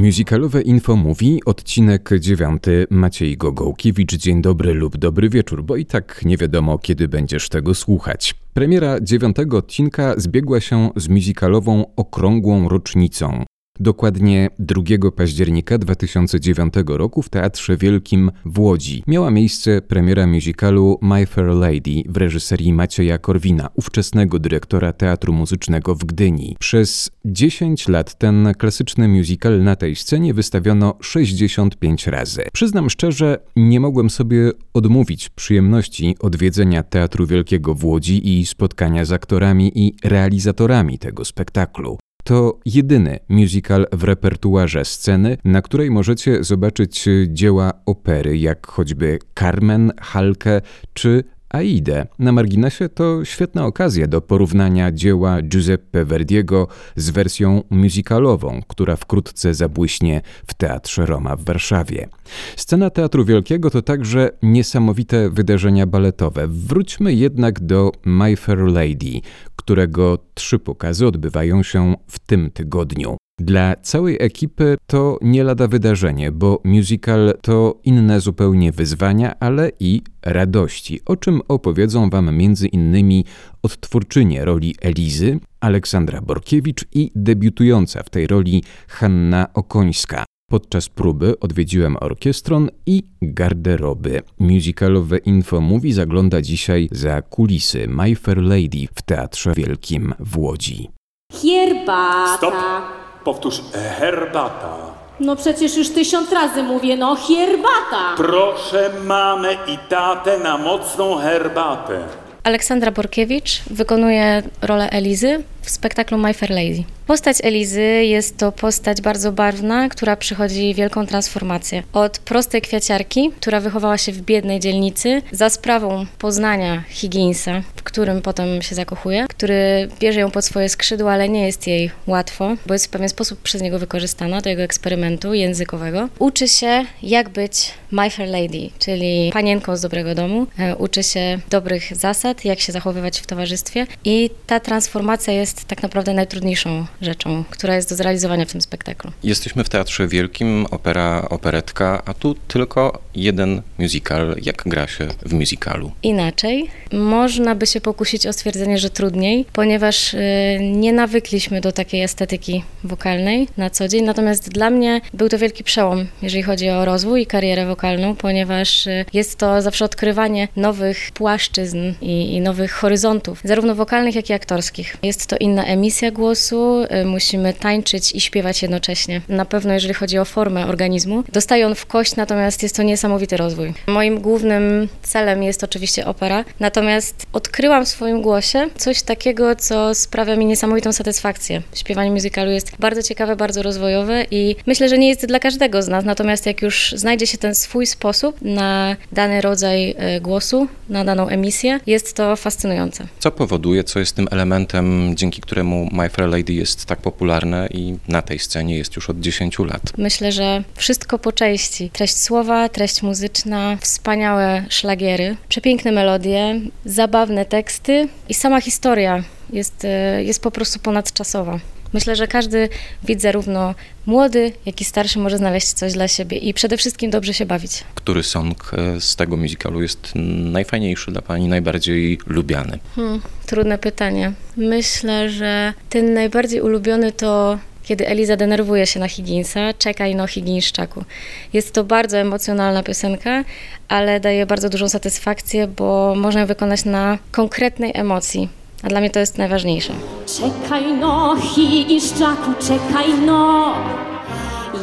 Musicalowe Info mówi, odcinek dziewiąty, Maciej Gogołkiewicz, dzień dobry lub dobry wieczór, bo i tak nie wiadomo, kiedy będziesz tego słuchać. Premiera dziewiątego odcinka zbiegła się z musicalową okrągłą rocznicą. Dokładnie 2 października 2009 roku w Teatrze Wielkim w Łodzi miała miejsce premiera musicalu My Fair Lady w reżyserii Macieja Korwina, ówczesnego dyrektora Teatru Muzycznego w Gdyni. Przez 10 lat ten klasyczny musical na tej scenie wystawiono 65 razy. Przyznam szczerze, nie mogłem sobie odmówić przyjemności odwiedzenia Teatru Wielkiego w Łodzi i spotkania z aktorami i realizatorami tego spektaklu. To jedyny musical w repertuarze sceny, na której możecie zobaczyć dzieła opery, jak choćby Carmen, Halkę czy Aidę. Na marginesie to świetna okazja do porównania dzieła Giuseppe Verdiego z wersją musicalową, która wkrótce zabłyśnie w Teatrze Roma w Warszawie. Scena Teatru Wielkiego to także niesamowite wydarzenia baletowe. Wróćmy jednak do My Fair Lady, którego trzy pokazy odbywają się w tym tygodniu. Dla całej ekipy to nie lada wydarzenie, bo musical to inne zupełnie wyzwania, ale i radości, o czym opowiedzą Wam między innymi odtwórczynie roli Elizy, Aleksandra Borkiewicz i debiutująca w tej roli Hanna Okońska. Podczas próby odwiedziłem orkiestron i garderoby. Musicalowe Info Mówi zagląda dzisiaj za kulisy My Fair Lady w Teatrze Wielkim w Łodzi. Herbata. Stop! Powtórz, herbata. No przecież już tysiąc razy mówię, no herbata. Proszę mamę i tatę na mocną herbatę. Aleksandra Borkiewicz wykonuje rolę Elizy w spektaklu My Fair Lady. Postać Elizy jest to postać bardzo barwna, która przychodzi wielką transformację. Od prostej kwiaciarki, która wychowała się w biednej dzielnicy, za sprawą poznania Higginsa, w którym potem się zakochuje, który bierze ją pod swoje skrzydła, ale nie jest jej łatwo, bo jest w pewien sposób przez niego wykorzystana do jego eksperymentu językowego. Uczy się, jak być My Fair Lady, czyli panienką z dobrego domu. E, Uczy się dobrych zasad, jak się zachowywać w towarzystwie i ta transformacja jest tak naprawdę najtrudniejszą rzeczą, która jest do zrealizowania w tym spektaklu. Jesteśmy w Teatrze Wielkim, opera, operetka, a tu tylko jeden musical. Jak gra się w musicalu? Inaczej można by się pokusić o stwierdzenie, że trudniej, ponieważ y, nie nawykliśmy do takiej estetyki wokalnej na co dzień. Natomiast dla mnie był to wielki przełom, jeżeli chodzi o rozwój i karierę wokalną, ponieważ y, jest to zawsze odkrywanie nowych płaszczyzn i, i nowych horyzontów, zarówno wokalnych, jak i aktorskich. Jest to inna emisja głosu, y, musimy tańczyć i śpiewać jednocześnie. Na pewno, jeżeli chodzi o formę organizmu, dostaje on w kość, natomiast jest to niesamowity rozwój. Moim głównym celem jest oczywiście opera, natomiast odkryłam w swoim głosie coś takiego, co sprawia mi niesamowitą satysfakcję. Śpiewanie musicalu jest bardzo ciekawe, bardzo rozwojowe i myślę, że nie jest dla każdego z nas, natomiast jak już znajdzie się ten swój sposób na dany rodzaj e, głosu, na daną emisję, jest to fascynujące. Co powoduje, co jest tym elementem, dzięki któremu My Fair Lady jest tak popularne i na tej scenie jest już od 10 lat? Myślę, że wszystko po części. Treść słowa, treść muzyczna, wspaniałe szlagiery, przepiękne melodie, zabawne teksty i sama historia jest, e, jest po prostu ponadczasowa. Myślę, że każdy widz, zarówno młody, jak i starszy, może znaleźć coś dla siebie i przede wszystkim dobrze się bawić. Który song e, z tego musicalu jest najfajniejszy dla Pani, najbardziej lubiany? Hmm, trudne pytanie. Myślę, że ten najbardziej ulubiony to kiedy Eliza denerwuje się na Higginsa, czekaj no Higginszczaku. Jest to bardzo emocjonalna piosenka, ale daje bardzo dużą satysfakcję, bo można ją wykonać na konkretnej emocji. A dla mnie to jest najważniejsze. Czekaj no, Higginszczaku, czekaj no.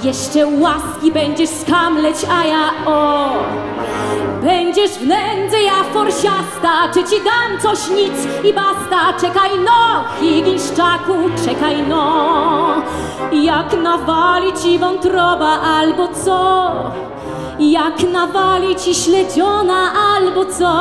Jeszcze łaski będziesz skamleć, a ja o. Będziesz w nędzy, ja forsiasta, czy ci dam coś nic i basta. Czekaj no, Higginszczaku, czekaj no. Jak nawali ci wątroba albo co? Jak nawali ci śledziona albo co?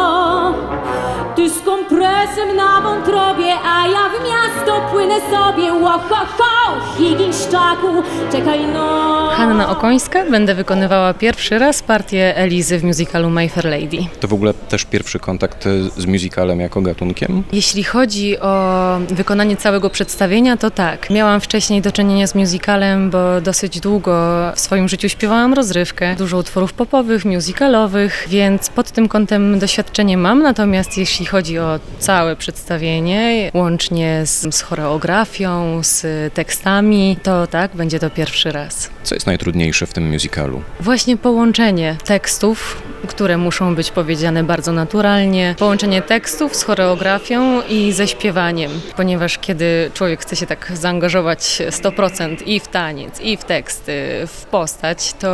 Ty z kompresem na wątrobie, a ja w miasto płynę sobie, ła, ha, ha, Higinszczaku, czekaj no. Hanna Okońska, będę wykonywała pierwszy raz partię Elizy w musicalu My Fair Lady. To w ogóle też pierwszy kontakt z musicalem jako gatunkiem? Jeśli chodzi o wykonanie całego przedstawienia, to tak. Miałam wcześniej do czynienia z musicalem, bo dosyć długo w swoim życiu śpiewałam rozrywkę, dużo utworów popowych, musicalowych, więc pod tym kątem doświadczenie mam. Natomiast jeśli chodzi o całe przedstawienie, łącznie z, z choreografią, z tekstami, to tak, będzie to pierwszy raz. Co jest najtrudniejsze w tym musicalu? Właśnie połączenie tekstów, które muszą być powiedziane bardzo naturalnie, połączenie tekstów z choreografią i ze śpiewaniem, ponieważ kiedy człowiek chce się tak zaangażować 100% i w taniec, i w teksty, w postać, to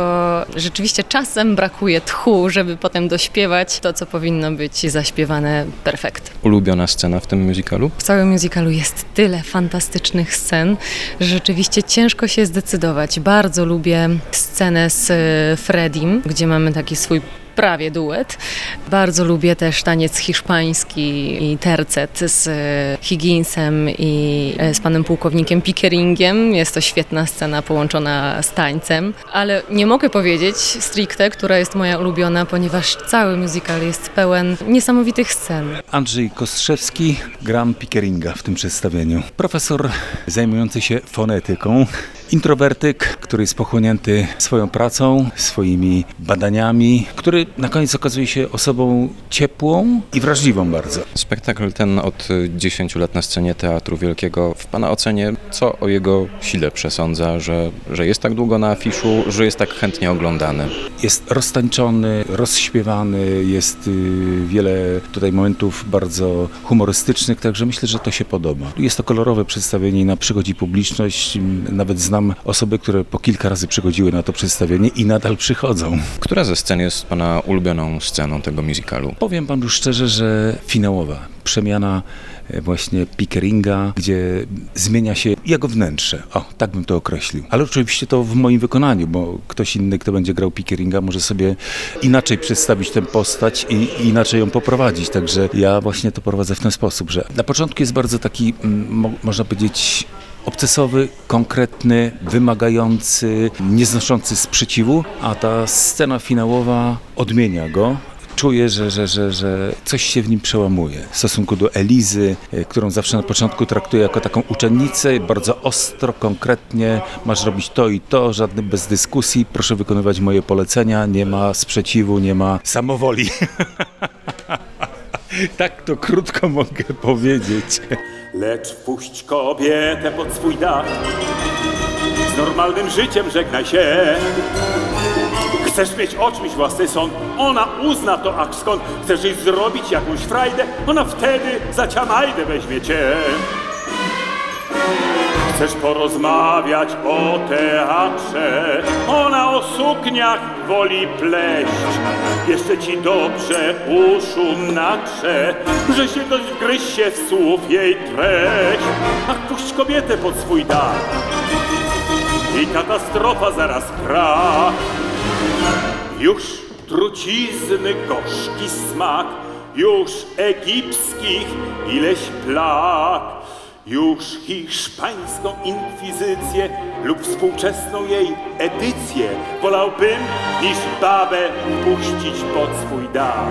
rzeczywiście czasem brakuje tchu, żeby potem dośpiewać to, co powinno być zaśpiewane perfekt. Ulubiona scena w tym musicalu? W całym musicalu jest tyle fantastycznych scen, że rzeczywiście ciężko się zdecydować. Bardzo lubię scenę z Fredim, gdzie mamy taki swój prawie duet. Bardzo lubię też taniec hiszpański i tercet z Higginsem i z panem pułkownikiem Pickeringiem. Jest to świetna scena połączona z tańcem, ale nie mogę powiedzieć stricte, która jest moja ulubiona, ponieważ cały musical jest pełen niesamowitych scen. Andrzej Kostrzewski, gram Pickeringa w tym przedstawieniu. Profesor zajmujący się fonetyką, introwertyk, który jest pochłonięty swoją pracą, swoimi badaniami, który na koniec okazuje się osobą ciepłą i wrażliwą bardzo. Spektakl ten od 10 lat na scenie Teatru Wielkiego. W Pana ocenie, co o jego sile przesądza, że, że jest tak długo na afiszu, że jest tak chętnie oglądany? Jest roztańczony, rozśpiewany, jest y, wiele tutaj momentów bardzo humorystycznych, także myślę, że to się podoba. Jest to kolorowe przedstawienie i na przychodzi publiczność. Nawet znam osoby, które po kilka razy przychodziły na to przedstawienie i nadal przychodzą. Która ze scen jest Pana ulubioną sceną tego musicalu? Powiem Panu szczerze, że finałowa. Przemiana e, właśnie Pickeringa, gdzie zmienia się jego wnętrze. O, tak bym to określił. Ale oczywiście to w moim wykonaniu, bo ktoś inny, kto będzie grał Pickeringa, może sobie inaczej przedstawić tę postać i, inaczej ją poprowadzić. Także ja właśnie to prowadzę w ten sposób, że na początku jest bardzo taki, mo, można powiedzieć, obcesowy, konkretny, wymagający, nieznoszący sprzeciwu, a ta scena finałowa odmienia go. Czuję, że, że, że, że coś się w nim przełamuje w stosunku do Elizy, którą zawsze na początku traktuję jako taką uczennicę, bardzo ostro, konkretnie, masz robić to i to, żadnych bez dyskusji, proszę wykonywać moje polecenia, nie ma sprzeciwu, nie ma samowoli. tak to krótko mogę powiedzieć. Lecz wpuść kobietę pod swój dach. Z normalnym życiem żegnaj się. Chcesz mieć o czymś własny sąd? Ona uzna to, ach skąd. Chcesz jej zrobić jakąś frajdę? Ona wtedy za ciamajdę weźmie cię Chcesz porozmawiać o teatrze? Ona o sukniach woli pleść. Jeszcze ci dobrze uszu natrze Że się dość wgryź się w słów jej treść. Ach, puść kobietę pod swój dach. I katastrofa zaraz krach Już trucizny gorzki smak Już egipskich ileś plag już hiszpańską inkwizycję lub współczesną jej edycję wolałbym niż babę puścić pod swój dach.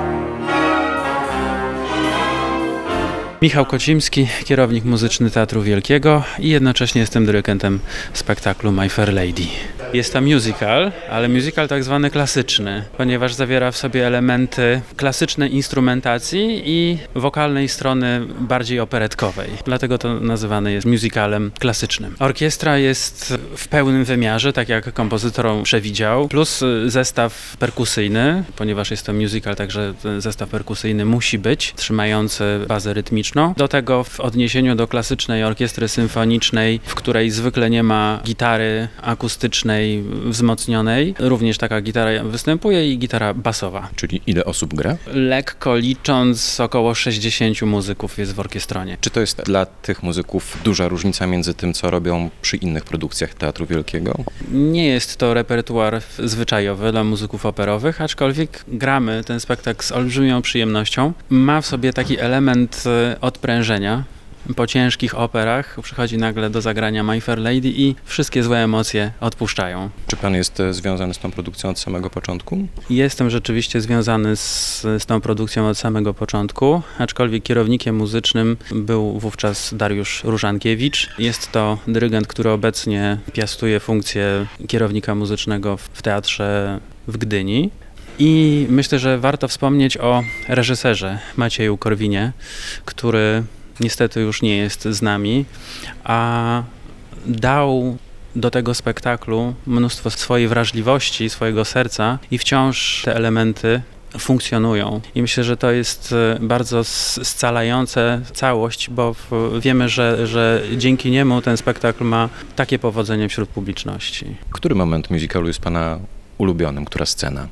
Michał Kocimski, kierownik muzyczny Teatru Wielkiego i jednocześnie jestem dyrygentem spektaklu My Fair Lady. Jest to musical, ale musical tak zwany klasyczny, ponieważ zawiera w sobie elementy klasycznej instrumentacji i wokalnej strony bardziej operetkowej. Dlatego to nazywane jest musicalem klasycznym. Orkiestra jest w pełnym wymiarze, tak jak kompozytor przewidział, plus zestaw perkusyjny, ponieważ jest to musical, także zestaw perkusyjny musi być, trzymający bazę rytmiczną do tego w odniesieniu do klasycznej orkiestry symfonicznej, w której zwykle nie ma gitary akustycznej wzmocnionej, również taka gitara występuje i gitara basowa. Czyli ile osób gra? Lekko licząc około 60 muzyków jest w orkiestronie. Czy to jest dla tych muzyków duża różnica między tym, co robią przy innych produkcjach Teatru Wielkiego? Nie jest to repertuar zwyczajowy dla muzyków operowych, aczkolwiek gramy ten spektakl z olbrzymią przyjemnością. Ma w sobie taki element odprężenia, po ciężkich operach przychodzi nagle do zagrania My Fair Lady i wszystkie złe emocje odpuszczają. Czy pan jest e, związany z tą produkcją od samego początku? Jestem rzeczywiście związany z, z tą produkcją od samego początku, aczkolwiek kierownikiem muzycznym był wówczas Dariusz Różankiewicz. Jest to dyrygent, który obecnie piastuje funkcję kierownika muzycznego w w teatrze w Gdyni. I myślę, że warto wspomnieć o reżyserze Macieju Korwinie, który niestety już nie jest z nami, a dał do tego spektaklu mnóstwo swojej wrażliwości, swojego serca i wciąż te elementy funkcjonują. I myślę, że to jest e, bardzo scalające całość, bo wiemy, że, że dzięki niemu ten spektakl ma takie powodzenie wśród publiczności. Który moment musicalu jest pana ulubionym? Która scena?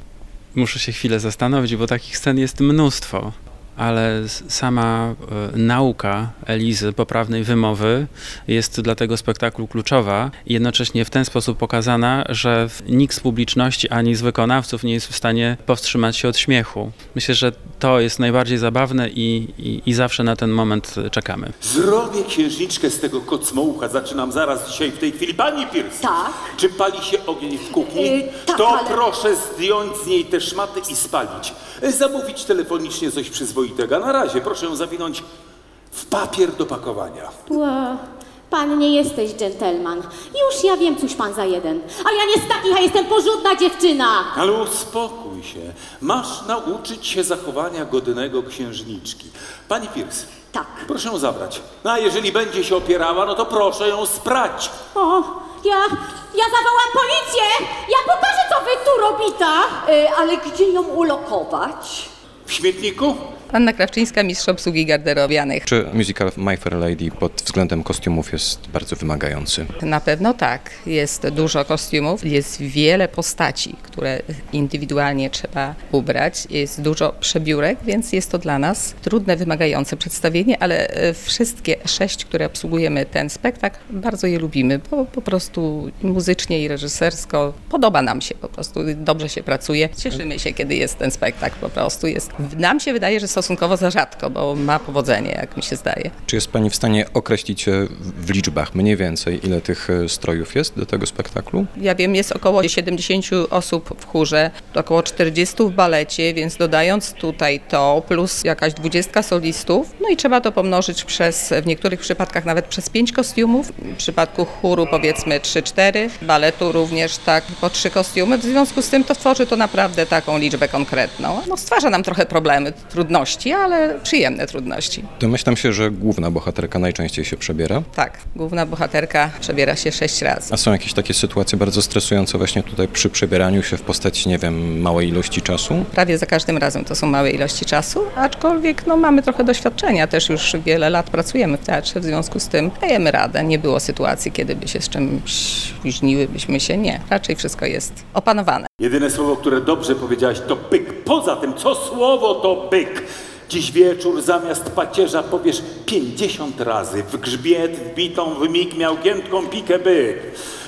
Muszę się chwilę zastanowić, bo takich scen jest mnóstwo. Ale sama e, nauka Elizy poprawnej wymowy jest dla tego spektaklu kluczowa i jednocześnie w ten sposób pokazana, że nikt z publiczności ani z wykonawców nie jest w stanie powstrzymać się od śmiechu. Myślę, że to jest najbardziej zabawne i, i, i zawsze na ten moment czekamy. Zrobię księżniczkę z tego kocmołucha. Zaczynam zaraz dzisiaj w tej chwili. Pani Pierce, Tak. czy pali się ogień w kuchni? Yy, tak, to ale- proszę zdjąć z niej te szmaty i spalić. Yy, Zamówić telefonicznie coś przyzwoitego. Na razie proszę ją zawinąć w papier do pakowania. Ła, pan nie jesteś dżentelman. Już ja wiem, cóż pan za jeden. A ja nie z takich, a jestem porządna dziewczyna. Ale uspokój się. Masz nauczyć się zachowania godnego księżniczki. Pani Pierce, Tak. proszę ją zabrać. No a jeżeli będzie się opierała, no to proszę ją sprać. O, ja, ja zawołam policję! Ja pokażę, co wy tu robita! Y, ale gdzie ją ulokować? W śmietniku? Anna Krawczyńska, mistrz obsługi garderobianych. Czy musical My Fair Lady pod względem kostiumów jest bardzo wymagający? Na pewno tak. Jest dużo kostiumów, jest wiele postaci, które indywidualnie trzeba ubrać. Jest dużo przebiórek, więc jest to dla nas trudne, wymagające przedstawienie, ale e, wszystkie sześć, które obsługujemy ten spektakl, bardzo je lubimy, bo po prostu muzycznie i reżysersko podoba nam się po prostu, dobrze się pracuje. Cieszymy się, kiedy jest ten spektakl po prostu. Jest, nam się wydaje, że stosunkowo za rzadko, bo ma powodzenie, jak mi się zdaje. Czy jest pani w stanie określić e, w- liczbach mniej więcej, ile tych e, strojów jest do tego spektaklu? Ja wiem, jest około 70 osób w chórze, około 40 w balecie, więc dodając tutaj to, plus jakaś dwudziestka solistów, no i trzeba to pomnożyć przez, w niektórych przypadkach nawet przez 5 kostiumów, w przypadku chóru powiedzmy 3-4, baletu również tak po 3 kostiumy, w związku z tym to tworzy to naprawdę taką liczbę konkretną. No stwarza nam trochę problemy, trudności, ale przyjemne trudności. Domyślam się, że główna bohaterka najczęściej się przebiera. Tak, główna bohaterka przebiera się 6 razy. A są jakieś takie sytuacje bardzo stresujące właśnie tutaj przy przebieraniu się w postaci, nie wiem, małej ilości czasu? Prawie za każdym razem to są małe ilości czasu, aczkolwiek no, mamy trochę doświadczenia, też już wiele lat pracujemy w teatrze, w związku z tym dajemy radę. Nie było sytuacji, kiedy by się z czymś spóźniłybyśmy się, nie. Raczej wszystko jest opanowane. Jedyne słowo, które dobrze powiedziałaś, to byk. Poza tym, co słowo, to byk. Dziś wieczór zamiast pacierza powiesz 50 razy w grzbiet wbitą w mig miał giętką pikę byk.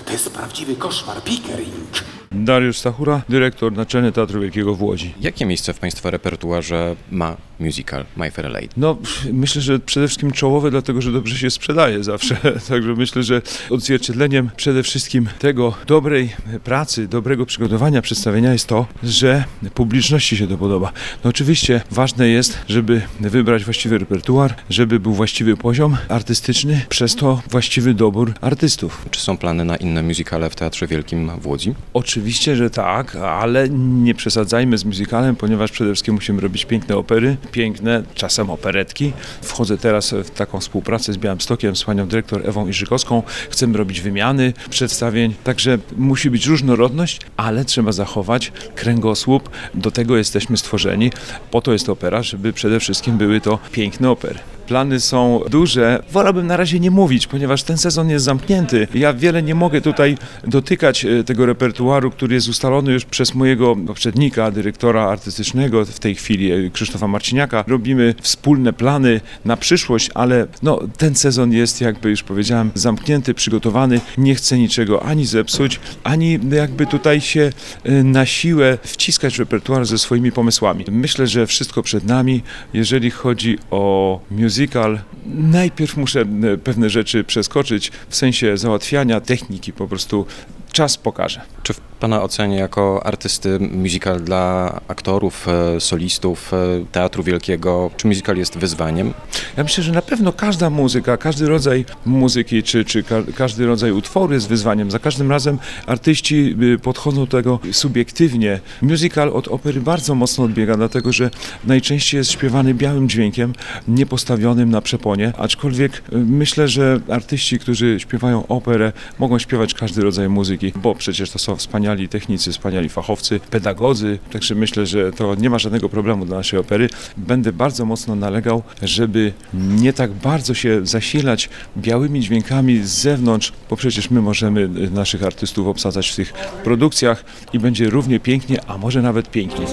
To jest prawdziwy koszmar, pikering. Dariusz Stachura, dyrektor Naczelny Teatru Wielkiego w Łodzi. Jakie miejsce w Państwa repertuarze ma musical My Fair Lady? No, myślę, że przede wszystkim czołowe, dlatego że dobrze się sprzedaje zawsze. Także myślę, że odzwierciedleniem przede wszystkim tego dobrej pracy, dobrego przygotowania przedstawienia jest to, że publiczności się to podoba. No oczywiście ważne jest, żeby wybrać właściwy repertuar, żeby był właściwy poziom artystyczny, przez to właściwy dobór artystów. Czy są plany na inne musicale w Teatrze Wielkim w Łodzi? Oczywiście, że tak, ale nie przesadzajmy z musicalem, ponieważ przede wszystkim musimy robić piękne opery, piękne, czasem operetki. Wchodzę teraz w taką współpracę z Białymstokiem, z panią dyrektor Ewą Iżykowską. Chcemy robić wymiany przedstawień, także musi być różnorodność, ale trzeba zachować kręgosłup. Do tego jesteśmy stworzeni. Po to jest opera, żeby przede wszystkim były to piękne opery. Plany są duże. Wolałbym na razie nie mówić, ponieważ ten sezon jest zamknięty. Ja wiele nie mogę tutaj dotykać e, tego repertuaru, który jest ustalony już przez mojego poprzednika, dyrektora artystycznego w tej chwili, e, Krzysztofa Marciniaka. Robimy wspólne plany na przyszłość, ale no, ten sezon jest, jakby już powiedziałem, zamknięty, przygotowany. Nie chcę niczego ani zepsuć, ani jakby tutaj się e, na siłę wciskać repertuar ze swoimi pomysłami. Myślę, że wszystko przed nami, jeżeli chodzi o musical musical. Najpierw muszę e, pewne rzeczy przeskoczyć w sensie załatwiania techniki, po prostu czas pokaże. Czy w Pana ocenie jako artysty musical dla aktorów, e, solistów e, Teatru Wielkiego, czy musical jest wyzwaniem? Ja myślę, że na pewno każda muzyka, każdy rodzaj muzyki, czy, czy ka każdy rodzaj utworu jest wyzwaniem. Za każdym razem artyści y, podchodzą do tego subiektywnie. Musical od opery bardzo mocno odbiega, dlatego że najczęściej jest śpiewany białym dźwiękiem, niepostawionym na przeponie, aczkolwiek y, myślę, że artyści, którzy śpiewają operę, mogą śpiewać każdy rodzaj muzyki, bo przecież to są wspaniali technicy, wspaniali fachowcy, pedagodzy, także myślę, że to nie ma żadnego problemu dla naszej opery. Będę bardzo mocno nalegał, żeby nie tak bardzo się zasilać białymi dźwiękami z zewnątrz, bo przecież my możemy y, naszych artystów obsadzać w tych produkcjach i będzie równie pięknie, a może nawet piękniej.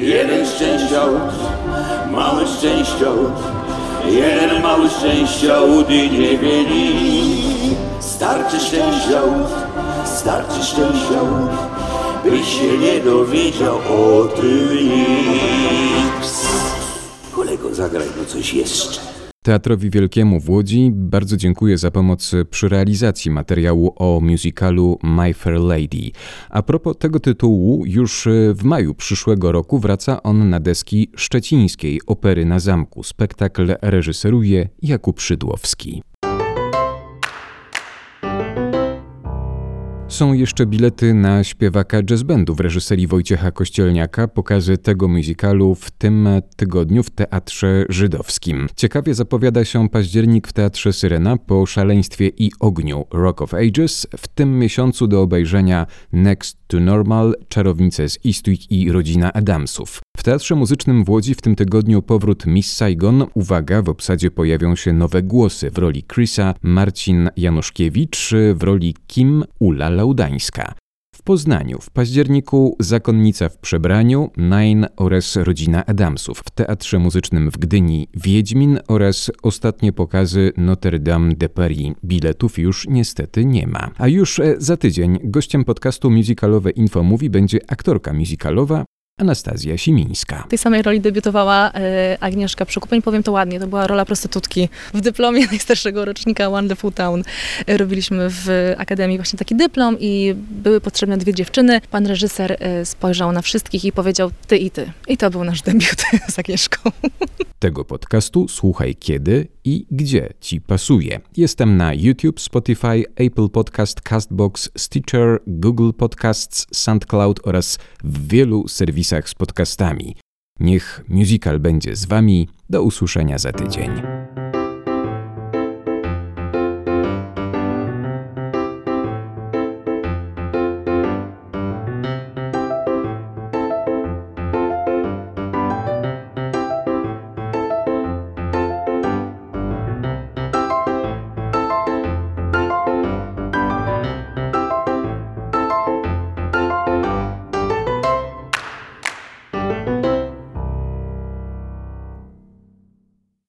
Jeden szczęściaut, mały szczęściaut, jeden mały szczęściaut i nie wieli. Starczy szczęściaut, starczy szczęściaut, byś się nie dowiedział o tym nic. Kolego, zagraj no coś jeszcze. Teatrowi Wielkiemu w Łodzi bardzo dziękuję za pomoc przy realizacji materiału o musicalu My Fair Lady. A propos tego tytułu, już w maju przyszłego roku wraca on na deski szczecińskiej Opery na Zamku. Spektakl reżyseruje Jakub Szydłowski. Są jeszcze bilety na śpiewaka jazzbandu w reżyserii Wojciecha Kościelniaka. Pokazy tego musicalu w tym tygodniu w Teatrze Żydowskim. Ciekawie zapowiada się październik w Teatrze Syrena po Szaleństwie i Ogniu Rock of Ages. W tym miesiącu do obejrzenia Next to Normal, Czarownice z Eastwick i Rodzina Adamsów. W Teatrze Muzycznym w Łodzi w tym tygodniu powrót Miss Saigon. Uwaga, w obsadzie pojawią się nowe głosy. W roli Chrisa Marcin Januszkiewicz, w roli Kim Ula Laudańska. W Poznaniu w październiku Zakonnica w przebraniu, Nine oraz Rodzina Adamsów. W Teatrze Muzycznym w Gdyni Wiedźmin oraz ostatnie pokazy Notre Dame de Paris. Biletów już niestety nie ma. A już za tydzień gościem podcastu Musicalowe Info Mówi będzie aktorka musicalowa Anastazja Simińska. W tej samej roli debiutowała e, Agnieszka Przekupień, powiem to ładnie, to była rola prostytutki. W dyplomie najstarszego rocznika Wonderful Town e, robiliśmy w Akademii właśnie taki dyplom i były potrzebne dwie dziewczyny. Pan reżyser e, spojrzał na wszystkich i powiedział ty i ty. I to był nasz debiut z Agnieszką. Tego podcastu słuchaj kiedy i gdzie Ci pasuje. Jestem na YouTube, Spotify, Apple Podcast, Castbox, Stitcher, Google Podcasts, SoundCloud oraz w wielu serwisach z podcastami. Niech musical będzie z Wami. Do usłyszenia za tydzień.